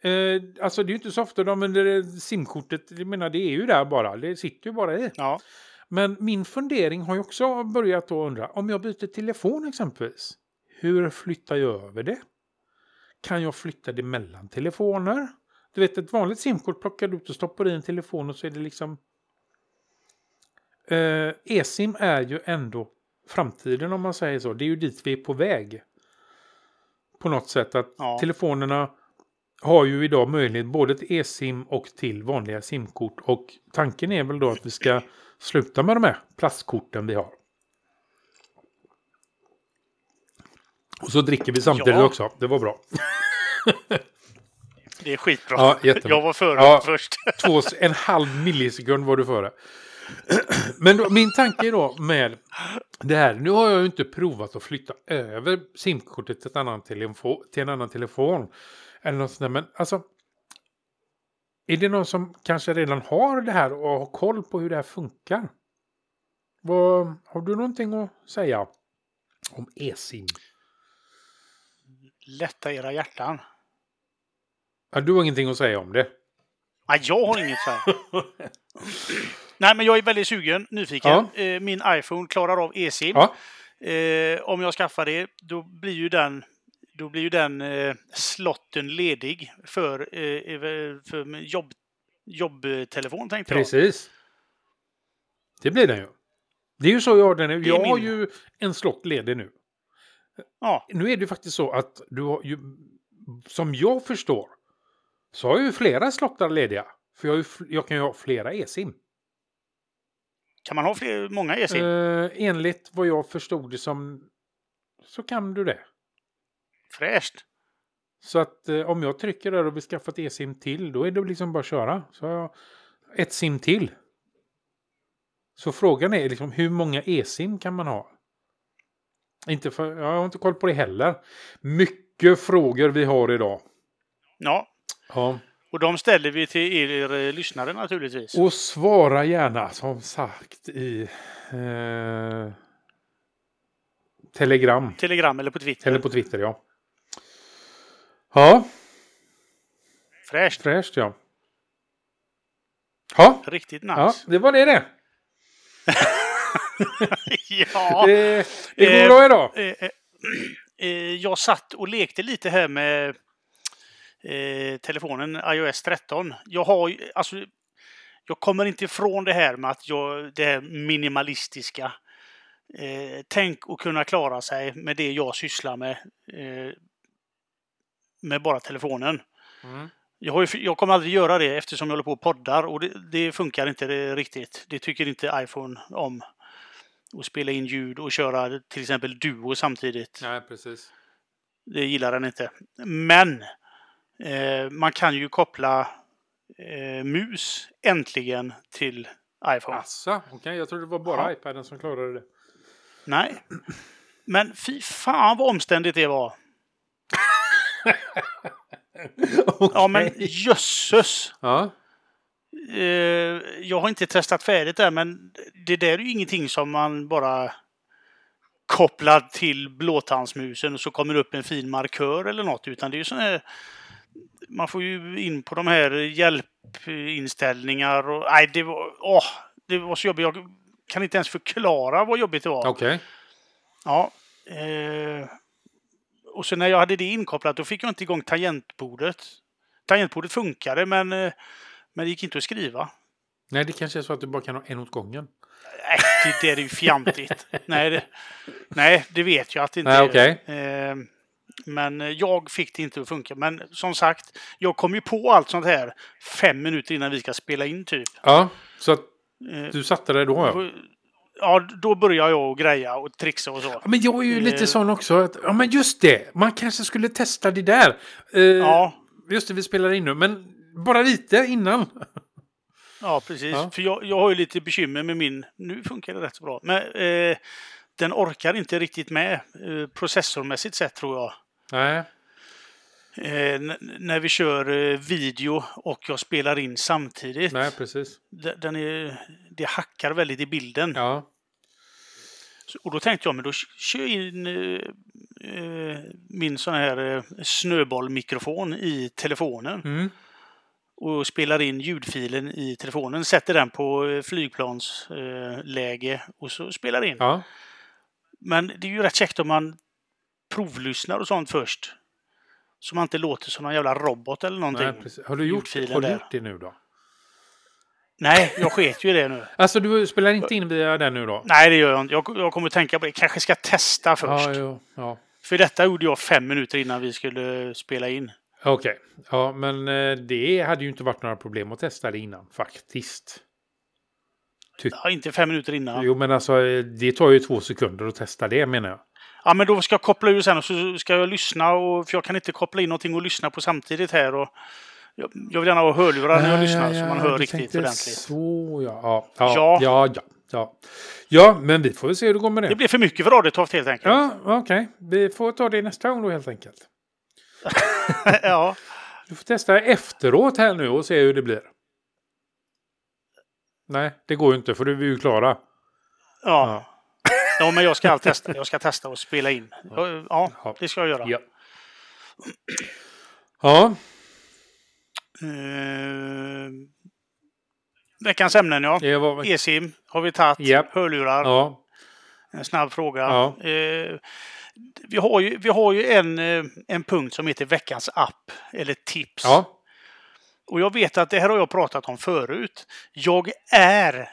Eh, alltså det är ju inte så ofta de använder simkortet. Jag menar det är ju där bara. Det sitter ju bara i.
Ja.
Men min fundering har ju också börjat då undra. Om jag byter telefon exempelvis. Hur flyttar jag över det? Kan jag flytta det mellan telefoner? Du vet ett vanligt simkort plockar du ut och stoppar i en telefon och så är det liksom... Eh, E-sim är ju ändå framtiden om man säger så. Det är ju dit vi är på väg. På något sätt att
Ja.
telefonerna har ju idag möjlighet både till e-sim och till vanliga simkort. Och tanken är väl då att vi ska sluta med de här plastkorten vi har. Och så dricker vi samtidigt
Ja.
också. Det var bra.
Det är skitbra.
Ja, jättebra.
jag var före
Ja.
först.
Två, en halv millisekund var du före. Men då, min tanke är då med det här. Nu har jag ju inte provat att flytta över simkortet till, ett annan telefon, till en annan telefon. Eller något sånt där. Men alltså. Är det någon som kanske redan har det här och har koll på hur det här funkar? Vad, har du någonting att säga om e-sim?
Lätta era hjärtan.
Ja, du har ingenting att säga om det?
Nej, jag har inget så här. Nej, men jag är väldigt sugen, nyfiken.
Ja.
Eh, Min iPhone klarar av eSIM.
Ja,
Eh, om jag skaffar det, då blir ju den, då blir ju den eh, slotten ledig för, eh, för jobb, jobbtelefon, tänkte jag.
precis. Det blir den ju. Det är ju så jag har den nu. Jag har
min.
ju en slott ledig nu.
Ja,
Nu är det faktiskt så att du har ju, som jag förstår, så har jag ju flera slottar lediga. För jag, jag kan ju ha flera e-sim.
kan man ha fler, många eSIM?
Eh, enligt vad jag förstod det som så kan du det.
Fräscht.
Så att eh, om jag trycker där och vill skaffa ett e-sim till, då är det liksom bara att köra. Så har jag ett sim till. Så frågan är liksom hur många e-sim kan man ha? Inte för, jag har inte koll på det heller. Mycket frågor vi har idag.
Ja,
Ja.
och de ställer vi till er eh, lyssnare naturligtvis.
Och svara gärna som sagt i eh, Telegram.
Telegram eller på Twitter.
Eller på Twitter ja. Ja,
Fräscht.
fräscht ja. Ja,
Riktigt
ja
nice.
det var det det.
Ja.
Det, det går
Eh,
bra idag.
Eh, eh, eh, jag satt och lekte lite här med eh, telefonen iOS 13. Jag har alltså, jag kommer inte ifrån det här med att jag, det här minimalistiska. Eh, tänk att kunna klara sig med det jag sysslar med. Eh, med bara telefonen.
Mm.
Jag, har ju, jag kommer aldrig göra det eftersom jag håller på och poddar och det, det funkar inte det, riktigt. Det tycker inte iPhone om. Att spela in ljud och köra till exempel Duo samtidigt.
Nej, precis.
Det gillar den inte. Men man kan ju koppla eh, mus äntligen till iPhone.
Asså, okej. Jag trodde det var bara
Ja.
iPaden som klarade det.
Nej. Men fy fan vad omständigt det var. Ja men jösses!
Ja,
Eh, jag har inte testat färdigt där men det där är ju ingenting som man bara kopplar till blåtandsmusen och så kommer det upp en fin markör eller något utan det är ju sån här man får ju in på de här hjälpinställningar och nej det var, åh, det var så jobbigt. Jag kan inte ens förklara vad jobbigt det var.
okej.
Ja. Eh, och så när jag hade det inkopplat då fick jag inte igång tangentbordet. Tangentbordet funkade men, eh, men det gick inte att skriva.
Nej, det kanske är så att du bara kan ha en åt gången.
Nej, det där är ju fjantigt. nej, det, nej, det vet jag att det inte
Nej,
är.
okej.
Eh, men jag fick det inte att funka. Men som sagt, jag kom ju på allt sånt här fem minuter innan vi ska spela in typ.
Ja, så att
Eh,
du satte det då ja.
Ja, då börjar jag och greja och trixa och så.
Ja, Men jag är ju
Eh.
lite sån också. Att, ja, men just det. Man kanske skulle testa det där. Eh,
Ja,
Just det, vi spelar in nu. Men bara lite innan.
Ja, precis.
Ja.
För jag, jag har ju lite bekymmer med min... Nu funkar det rätt så bra. Men eh, den orkar inte riktigt med eh, processormässigt sett tror jag.
Nej.
Eh, när vi kör eh, video och jag spelar in samtidigt.
Nej, precis.
D- Den är, det hackar väldigt i bilden.
Ja.
Så- Och då tänkte jag, men då kör jag in eh, eh, min sån här eh, snöbollmikrofon i telefonen.
Mm.
och spelar in ljudfilen i telefonen, sätter den på eh, flygplansläge läge och så spelar in.
Ja.
Men det är ju rätt käckt om man provlyssnar och sånt först. Så man inte låter som någon jävla robot eller någonting.
Nej, precis. Har du, gjort, har du gjort det nu då?
Nej, jag sket ju i det nu.
Alltså, du spelar inte in via den nu då?
Nej, det gör jag inte. Jag, jag kommer tänka på det. Kanske ska testa först.
Ja, jo, ja.
För detta gjorde jag fem minuter innan vi skulle spela in.
Okej. Ja, men eh, det hade ju inte varit några problem att testa det innan faktiskt. Tyck-
Ja, inte fem minuter innan.
Jo, men alltså eh, det tar ju två sekunder att testa det menar jag.
Ja, men då ska jag koppla ur sen och så ska jag lyssna. Och, för jag kan inte koppla in någonting och lyssna på samtidigt här. Och jag, jag vill gärna ha hörlurar när jag lyssnar så man hör riktigt ordentligt.
Så, ja. Ja, ja,
Ja.
ja, ja, ja. Ja, men vi får väl se hur det går med det.
Det blir för mycket för Radiotoft helt enkelt.
Ja, okej. Vi får ta det nästa gång då helt enkelt.
ja.
Du får testa efteråt här nu och se hur det blir. Nej, det går ju inte för du är ju klara.
Ja. ja, men jag ska testa. Jag ska testa och spela in. Ja,
Ja.
det ska jag göra.
Ja. Ja,
Eh, veckans ämnen ja.
det var...
E-sim har vi tagit.
Japp.
Hörlurar.
Ja,
En snabb fråga.
Ja.
Eh, vi, har ju, vi har ju en, eh, en punkt som heter veckans app eller tips.
ja.
Och jag vet att det här har jag pratat om förut. Jag är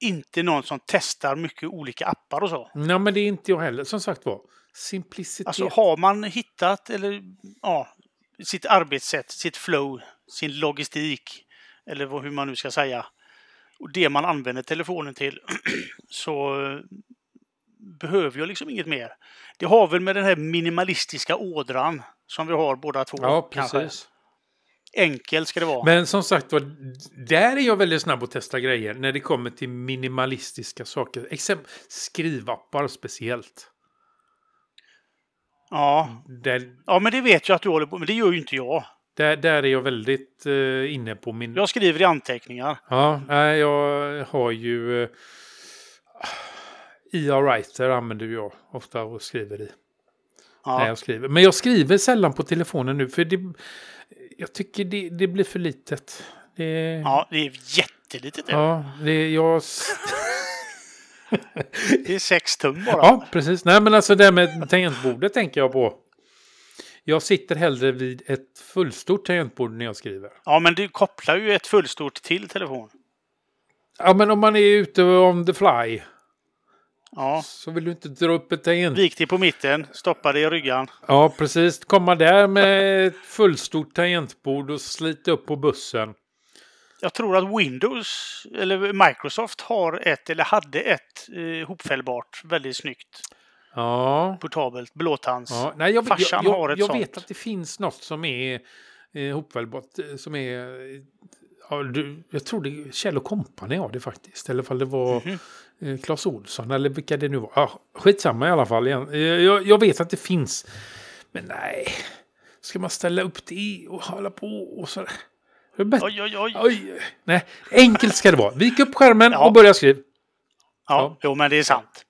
inte någon som testar mycket olika appar och så.
Nej, men det är inte jag heller. Som sagt var, simplicitet.
Alltså har man hittat eller, ja, sitt arbetssätt, sitt flow, sin logistik eller vad, hur man nu ska säga och det man använder telefonen till så eh, behöver jag liksom inget mer. Det har väl med den här minimalistiska ådran som vi har båda två.
ja,
kanske. Enkelt ska det vara.
Men som sagt var, där är jag väldigt snabb att testa grejer när det kommer till minimalistiska saker. Exempel skrivappar speciellt.
ja.
Där,
ja, men det vet jag att du håller på men det gör ju inte jag.
där, där är jag väldigt eh, inne på min...
Jag skriver i anteckningar.
Ja, nej, jag har ju... Eh, IA Writer använder jag ofta och skriver i. När
Ja.
jag skriver. Men jag skriver sällan på telefonen nu för det, jag tycker det, det blir för litet. Det,
ja, det är jättelitet.
ja, det, jag,
Det är sex tum bara.
ja, precis. Nej, men alltså det här med tangentbordet tänker jag på. Jag sitter hellre vid ett fullstort tangentbord när jag skriver.
Ja, men du kopplar ju ett fullstort till telefon.
Ja, men om man är ute on the fly
Ja.
så vill du inte dra upp ett tangent...
Vik dig på mitten, stoppa det i ryggan.
Ja, precis. Komma där med ett fullstort tangentbord och slita upp på bussen.
Jag tror att Windows, eller Microsoft, har ett, eller hade ett eh, hopfällbart, väldigt snyggt,
Ja.
portabelt, blåtands.
ja. Nej, jag, jag,
Farsan
jag,
har ett
jag
sånt.
vet att det finns något som är eh, hopfällbart, eh, som är... eh, Ja, du, jag tror det Kjell och Company har det faktiskt. Eller ifall det var
Mhm.
Eh, Clas Olsson eller vilka det nu var. Ja, skitsamma i alla fall. igen. Eh, Jag, jag vet att det finns. Men nej. Ska man ställa upp det och hålla på och så.
Oj, oj, oj.
Oj, nej, enkelt ska det vara. Vik upp skärmen
Ja.
och börja skriva.
Ja, jo, men det är sant.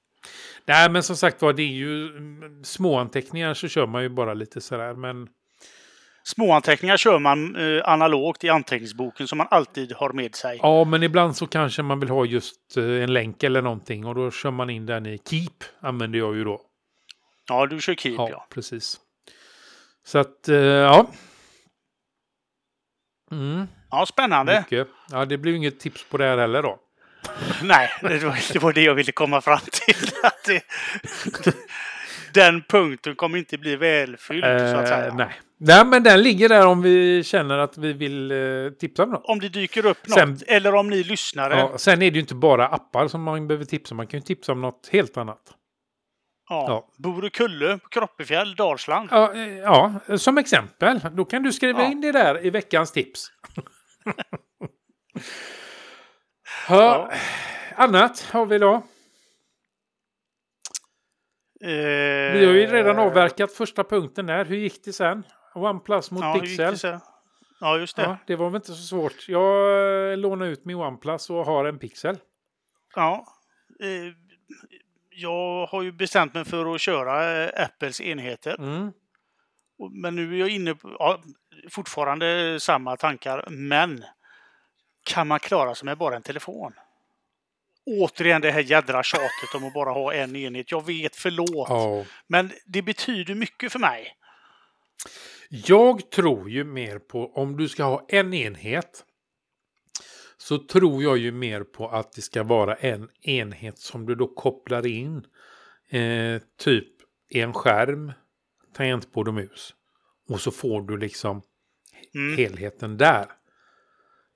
Nej, men som sagt var, det är ju mm, små anteckningar så kör man ju bara lite sådär. Men
Småanteckningar kör man eh, analogt i anteckningsboken som man alltid har med sig.
ja, men ibland så kanske man vill ha just eh, en länk eller någonting och då kör man in den i Keep. Använder jag ju då.
Ja, du kör Keep,
Ja,
ja.
precis. Så att, eh, ja. Mm,
Ja, spännande.
mycket. Ja, det blir ju inget tips på det här heller då.
Nej, det var, det var det jag ville komma fram till. Att det, den punkten kommer inte bli välfylld, så att säga.
Eh, nej. Nej, men den ligger där om vi känner att vi vill eh, tipsa om något.
Om det dyker upp något,
Sen-
eller om ni lyssnare.
Ja, sen är det ju inte bara appar som man behöver tipsa om. Man kan ju tipsa om något helt annat.
Ja.
Ja.
Borukulle, Kroppefjäll, Dalsland.
Ja, eh, ja, som exempel. Då kan du skriva
Ja.
in det där i veckans tips. Ja. Annat har vi då.
Eh,
Vi har ju redan avverkat första punkten där. Hur gick det sen? OnePlus mot
ja,
Pixel.
Ja, just det.
Ja,
Ja.
det var väl inte så svårt. Jag eh, lånar ut min OnePlus och har en Pixel.
Eh, jag har ju bestämt mig för att köra eh, Apples enheter.
Mm.
Men nu är jag inne på ja, fortfarande samma tankar. Men kan man klara sig med bara en telefon? Återigen det här jädra tjatet om att bara ha en enhet. Jag vet, förlåt.
Ja.
Men det betyder mycket för mig.
Jag tror ju mer på, om du ska ha en enhet, så tror jag ju mer på att det ska vara en enhet som du då kopplar in. Eh, typ en skärm, tangentbord och mus. Och så får du liksom
Mm.
helheten där.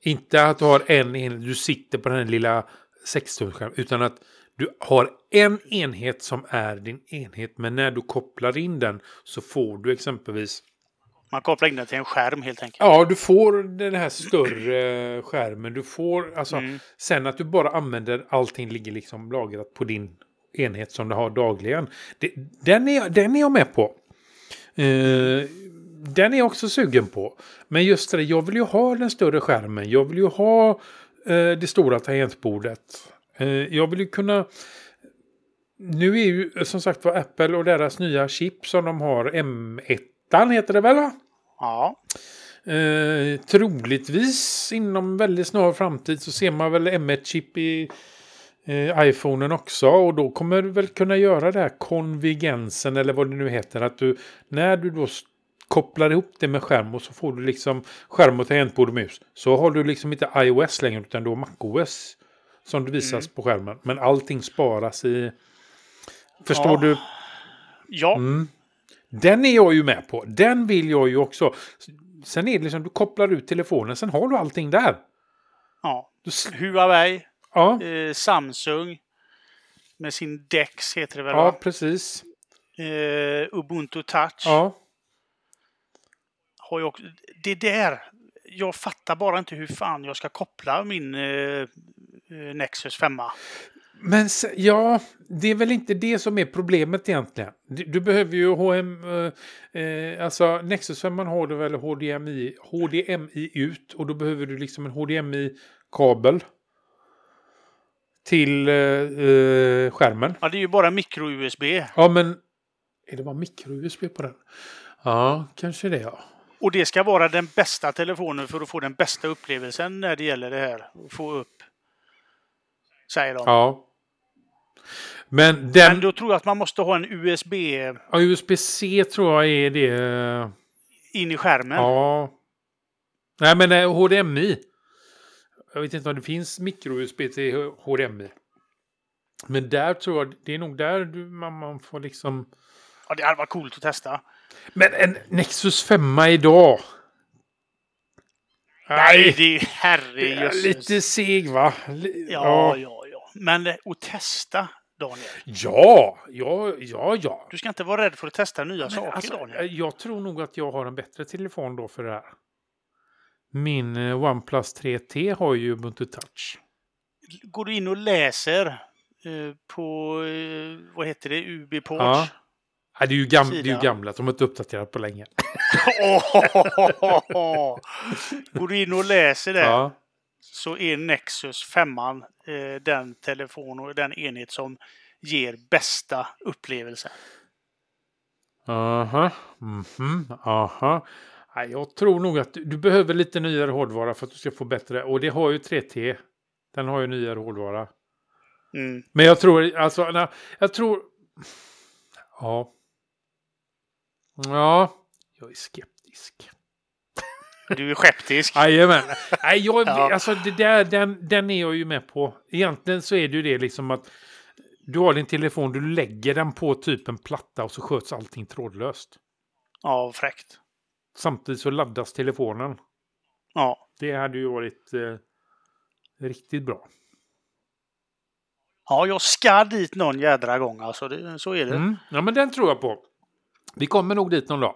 Inte att du har en enhet, du sitter på den lilla 16-skärmen, utan att du har en enhet som är din enhet, men när du kopplar in den så får du exempelvis
Man kopplar in den till en skärm helt enkelt.
Ja, du får den här större skärmen. Du får alltså
Mm.
sen att du bara använder allting ligger liksom lagrat på din enhet som du har dagligen. Det, den, är, den är jag med på. Eh, den är jag också sugen på. Men just det, jag vill ju ha den större skärmen. Jag vill ju ha eh, det stora tangentbordet. Eh, jag vill ju kunna... Nu är ju som sagt var Apple och deras nya chip som de har, M1 heter det väl va?
Ja.
Eh, troligtvis inom väldigt snar framtid så ser man väl M1-chip i eh, iPhonen också. Och då kommer du väl kunna göra det här konvergensen eller vad det nu heter. Att du när du då kopplar ihop det med skärm och så får du liksom skärm och tangentbord och mus. Så har du liksom inte iOS längre utan du har MacOS. Som det visas på skärmen. Men allting sparas i... Förstår
Ja.
du?
Ja,
Mm. Den är jag ju med på. Den vill jag ju också. Sen är det liksom, du kopplar ut telefonen, sen har du allting där.
ja.
Du,
Huawei,
ja,
eh, Samsung med sin Dex heter det väl?
ja,
va?
precis.
Eh, Ubuntu Touch.
Ja.
Har jag också, det där, jag fattar bara inte hur fan jag ska koppla min eh, Nexus 5.
Men ja, det är väl inte det som är problemet egentligen. Du, du behöver ju HM, eh, eh, alltså Nexus 5 har du väl HDMI, HDMI ut och då behöver du liksom en HDMI-kabel till eh, eh, skärmen.
Ja, det är ju bara micro-USB.
Ja, men är det bara micro-USB på den? Ja, kanske det ja.
Och det ska vara den bästa telefonen för att få den bästa upplevelsen när det gäller det här. Få upp, säger de.
Ja. Men den...
Men då tror jag att man måste ha en USB
Ja, USB-C tror jag är det. eh,
in i skärmen.
Ja. Nej, men eh, HDMI. Jag vet inte om det finns micro-USB till HDMI. Men där tror jag, det är nog där du, man, man får liksom...
Ja, det hade varit coolt att testa.
Men en Nexus 5 idag.
Nej, det är
det är
herrejösses.
lite seg va? Li-
Ja, ja, ja. Men eh, att testa, Daniel.
Ja, ja, ja, ja.
Du ska inte vara rädd för att testa nya
Men
saker,
alltså,
Daniel.
jag tror nog att jag har en bättre telefon då för det här. Min eh, OnePlus 3T har ju Ubuntu Touch.
Går du in och läser eh, på, eh, vad heter det, UB-ports?
Ja. Nej, det är ju, gam- det är ju gamla, de har inte uppdaterat på länge.
Går du in och läser det
Ja.
Så är Nexus 5 eh, den telefon och den enhet som ger bästa upplevelsen.
Aha. Mhm. Aha. Nej, jag tror nog att du, du behöver lite nyare hårdvara för att du ska få bättre. Och det har ju 3T. Den har ju nyare hårdvara.
Mm.
Men jag tror, alltså, nej, jag tror... Ja. Ja, jag är skeptisk.
Du är skeptisk.
Jajamän. Nej, jag,
Ja.
alltså det där, den, den är jag ju med på. Egentligen så är det ju det liksom att du har din telefon, du lägger den på typ en platta och så sköts allting trådlöst.
Ja, fräckt.
Samtidigt så laddas telefonen.
Ja.
Det hade ju varit eh, riktigt bra.
ja, jag ska dit någon jädra gång alltså. Det, så är det.
Mm. Ja, men den tror jag på. Vi kommer nog dit någon dag.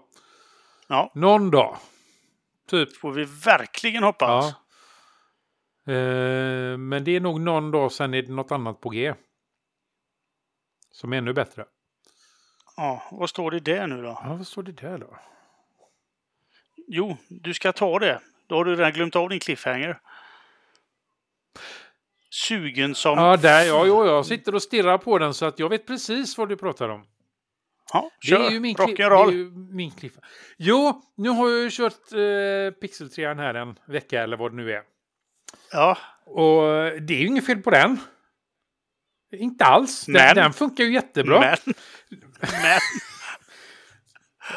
Ja,
Någon dag. Typ.
får vi verkligen hoppas.
Ja. Eh, men det är nog någon dag sen är det något annat på G. Som är ännu bättre.
Ja, vad står det där nu då?
Ja, vad står det där då?
Jo, du ska ta det. Då har du redan glömt av din cliffhanger. Sugen som...
Ja, där, ja, jo, jag sitter och stirrar på den så att jag vet precis vad du pratar om.
Ja,
Det
kör.
är ju min, det
Rock'n'roll.
ju min kliffa. Jo, nu har jag ju kört eh, Pixel 3 här en vecka eller vad det nu är.
Ja,
Och det är ju inget fel på den. Inte alls. Den,
Men-
den funkar ju jättebra.
men... men...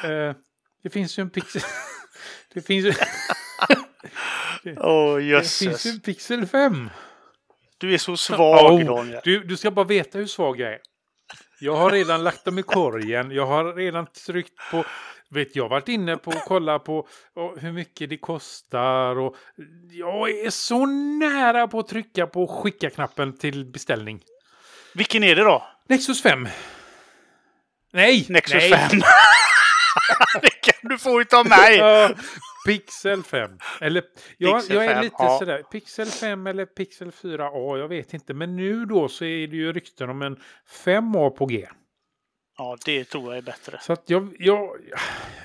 Eh, det finns ju en Pixel... det finns ju, det
jösses.
finns ju en Pixel 5.
Du är så svag,
Oh,
Daniel.
du, du ska bara veta hur svag jag är. Jag har redan lagt dem i korgen. Jag har redan tryckt på... Vet jag har varit inne på och kollat på och hur mycket det kostar. Och jag är så nära på att trycka på skicka-knappen till beställning.
Vilken är det då?
Nexus 5. Nej!
Nexus
nej.
5. det kan du få utav mig!
Pixel 5. Eller, jag,
Pixel
jag är
5,
lite
ja.
sådär. Pixel 5 eller Pixel 4a, jag vet inte. Men nu då så är det ju rykten om en 5a på G.
Ja, det tror jag är bättre.
Så att jag, jag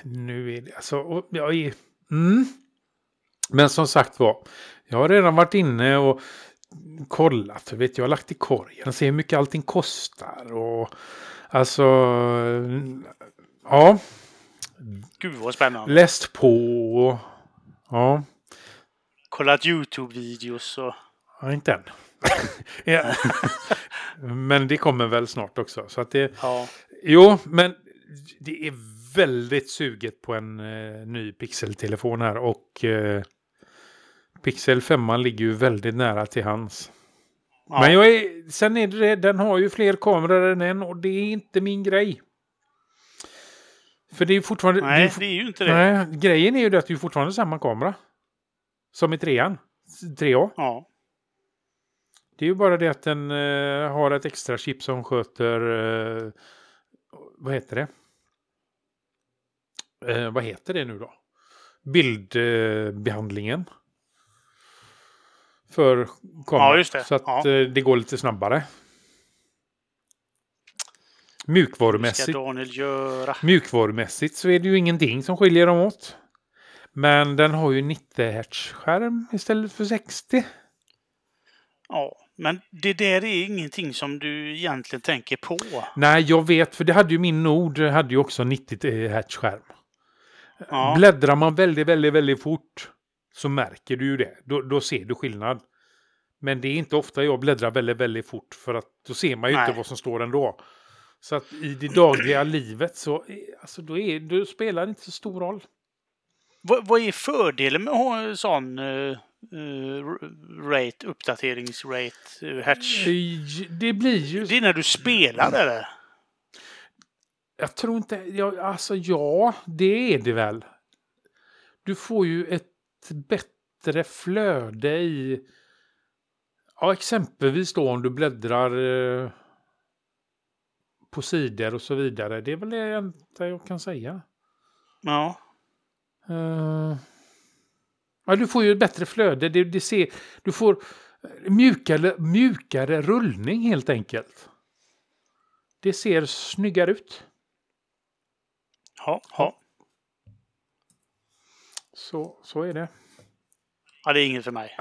nu är det alltså, jag är, mm. Men som sagt var, jag har redan varit inne och kollat, vet jag har lagt i korgen ser hur mycket allting kostar och alltså, ja,
Gud vad spännande.
läst på, ja,
Kollat YouTube-videos och...
ja inte än. Men det kommer väl snart också. Så att det,
Ja.
Jo, men det är väldigt suget på en eh, ny Pixel-telefon här och eh, Pixel 5 ligger ju väldigt nära till hans.
ja.
Men jag är, sen är det, den har ju fler kameror än en och det är inte min grej. För det är ju fortfarande... det är
Nej, det är ju inte det.
nej, grejen är ju det att det är fortfarande samma kamera. Som i trean. 3A.
Ja.
Det är ju bara det att den eh, har ett extra chip som sköter... Eh, vad heter det? Eh, vad heter det nu då? Bildbehandlingen. Eh, behandlingen. för kameran.
Ja, just det.
Så att
Ja.
det går lite snabbare.
Ska
Mjukvarumässigt,
Daniel göra?
mjukvarumässigt så är det ju ingenting som skiljer dem åt. Men den har ju 90 Hz-skärm istället för 60.
Ja, men det där är ingenting som du egentligen tänker på.
Nej, jag vet, för det hade ju min Nord, hade ju också 90 Hz-skärm.
Ja.
Bläddrar man väldigt, väldigt, väldigt fort så märker du ju det. Då, då ser du skillnad. Men det är inte ofta jag bläddrar väldigt, väldigt fort för att då ser man ju
Nej.
inte vad som står ändå. Så att i det dagliga livet så eh, alltså då, är, då spelar det inte så stor roll.
Vad, vad är fördelen med att ha en sån uh, rate, uppdateringsrate, uh, hatch?
Det blir ju...
Det är när du spelar eller?
Jag tror inte... Ja, alltså ja, det är det väl. Du får ju ett bättre flöde i... Ja, exempelvis då om du bläddrar eh, på sidor och så vidare. Det är väl det enda jag kan säga.
Ja.
Eh, ja, du får ju ett bättre flöde. Det, det ser, du får mjukare, mjukare rullning helt enkelt. Det ser snyggare ut.
Ja, ja.
Så, så är det.
ja, det är inget för mig.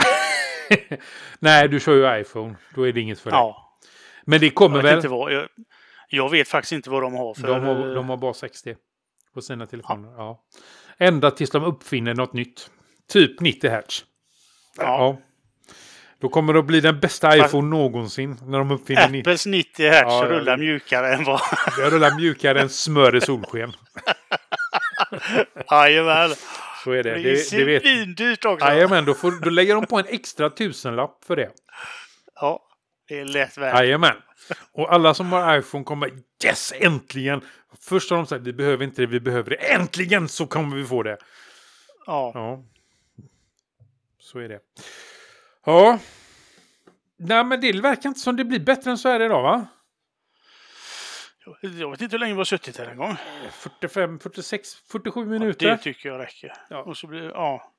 Nej, du kör ju iPhone. Då är det inget för dig.
Ja,
Men det
jag
kommer
vet,
väl.
inte vad, jag, jag vet faktiskt inte vad de har för...
De har, de har bara 60 på sina telefoner. Ja. Ända tills de uppfinner något nytt. Typ 90 Hz.
Ja.
Ja. Då kommer det att bli den bästa iPhone någonsin. När de uppfinner 90.
Apples 90 Hz
Ja,
rullar mjukare än vad...
Det rullar mjukare än smör i solsken.
Jajamän.
Så är det.
Det
Det, det vet
svindyrt också.
Jajamän, då, får, då lägger de på en extra tusenlapp för det.
Ja, det är lätt värt.
Jajamän. Och alla som har iPhone kommer yes, äntligen! Först har de sagt vi behöver inte det, vi behöver det. Äntligen så kommer vi få det.
Ja.
Ja. Så är det. Ja. Nej, men det verkar inte som det blir bättre än så här idag, va?
Jag vet inte hur länge vi har suttit här en gång.
45, 46, 47
Det
minuter.
tycker jag räcker.
Ja.
Och så blir det, ja.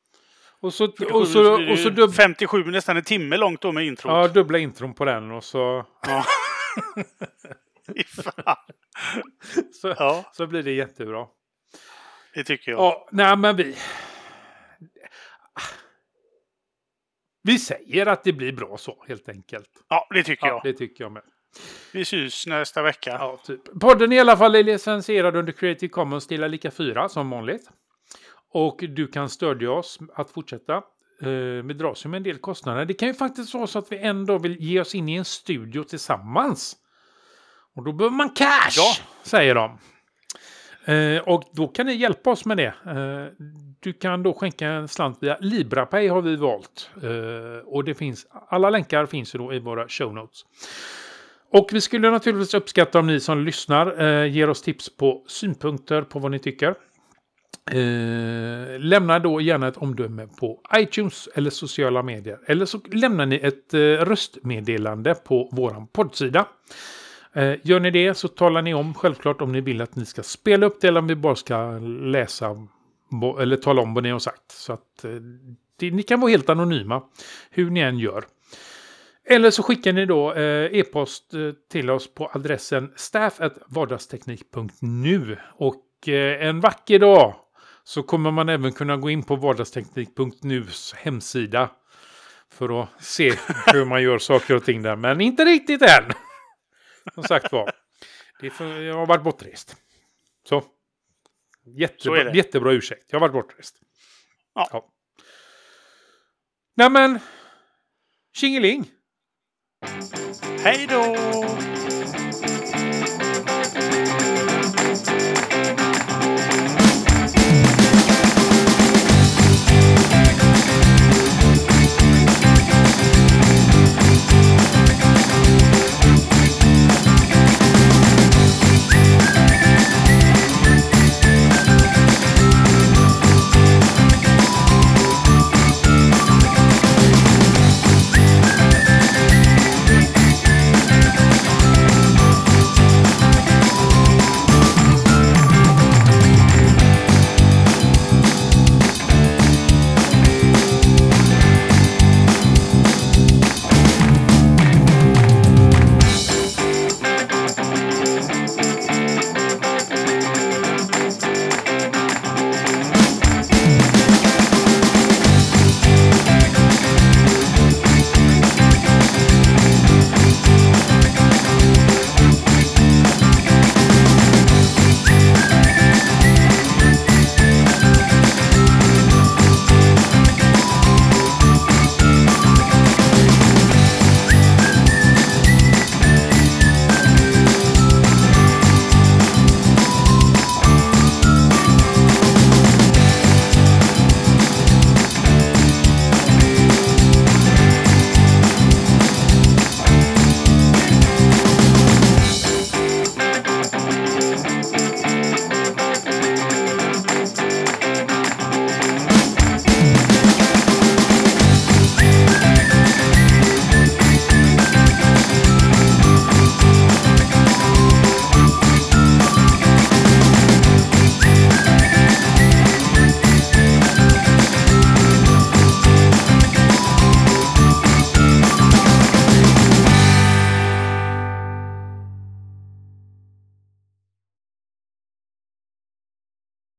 Och så,
47,
och så, och så dubb,
57, nästan en timme långt då med introt.
ja, dubbla intron på den och så,
Ja.
Så,
ja,
så blir det jättebra.
det tycker jag.
Ja, nej men vi... Vi säger att det blir bra så, helt enkelt.
Ja, det tycker
Ja,
jag.
det tycker jag med.
Vi syns nästa vecka.
Ja, typ. Podden i alla fall är licensierad under Creative Commons till lika 4 som vanligt. Och du kan stödja oss att fortsätta. Eh, Vi dras ju med en del kostnader. Det kan ju faktiskt vara så att vi ändå vill ge oss in i en studio tillsammans. Och då behöver man cash,
Ja.
säger de. Eh, och då kan ni hjälpa oss med det. Eh, du kan då skänka en slant via LibraPay har vi valt. Eh, och det finns, alla länkar finns ju då i våra show notes. Och vi skulle naturligtvis uppskatta om ni som lyssnar eh, ger oss tips på synpunkter på vad ni tycker. Eh, lämna då gärna ett omdöme på iTunes eller sociala medier. Eller så lämnar ni ett eh, röstmeddelande på vår poddsida. Eh, gör ni det så talar ni om självklart om ni vill att ni ska spela upp det eller om vi bara ska läsa eller tala om vad ni har sagt. Så att eh, det, ni kan vara helt anonyma hur ni än gör. Eller så skickar ni då eh, e-post eh, till oss på adressen staff.vardagsteknik.nu. Och eh, en vacker dag så kommer man även kunna gå in på vardagsteknik.nus hemsida. För att se hur man gör saker och ting där. Men inte riktigt än. Som sagt var. Jag har varit bortrest. Så. Jättebra, Så jättebra ursäkt. Jag har varit bortrest.
Ja. ja.
Nämen. Tjingeling.
Hej då!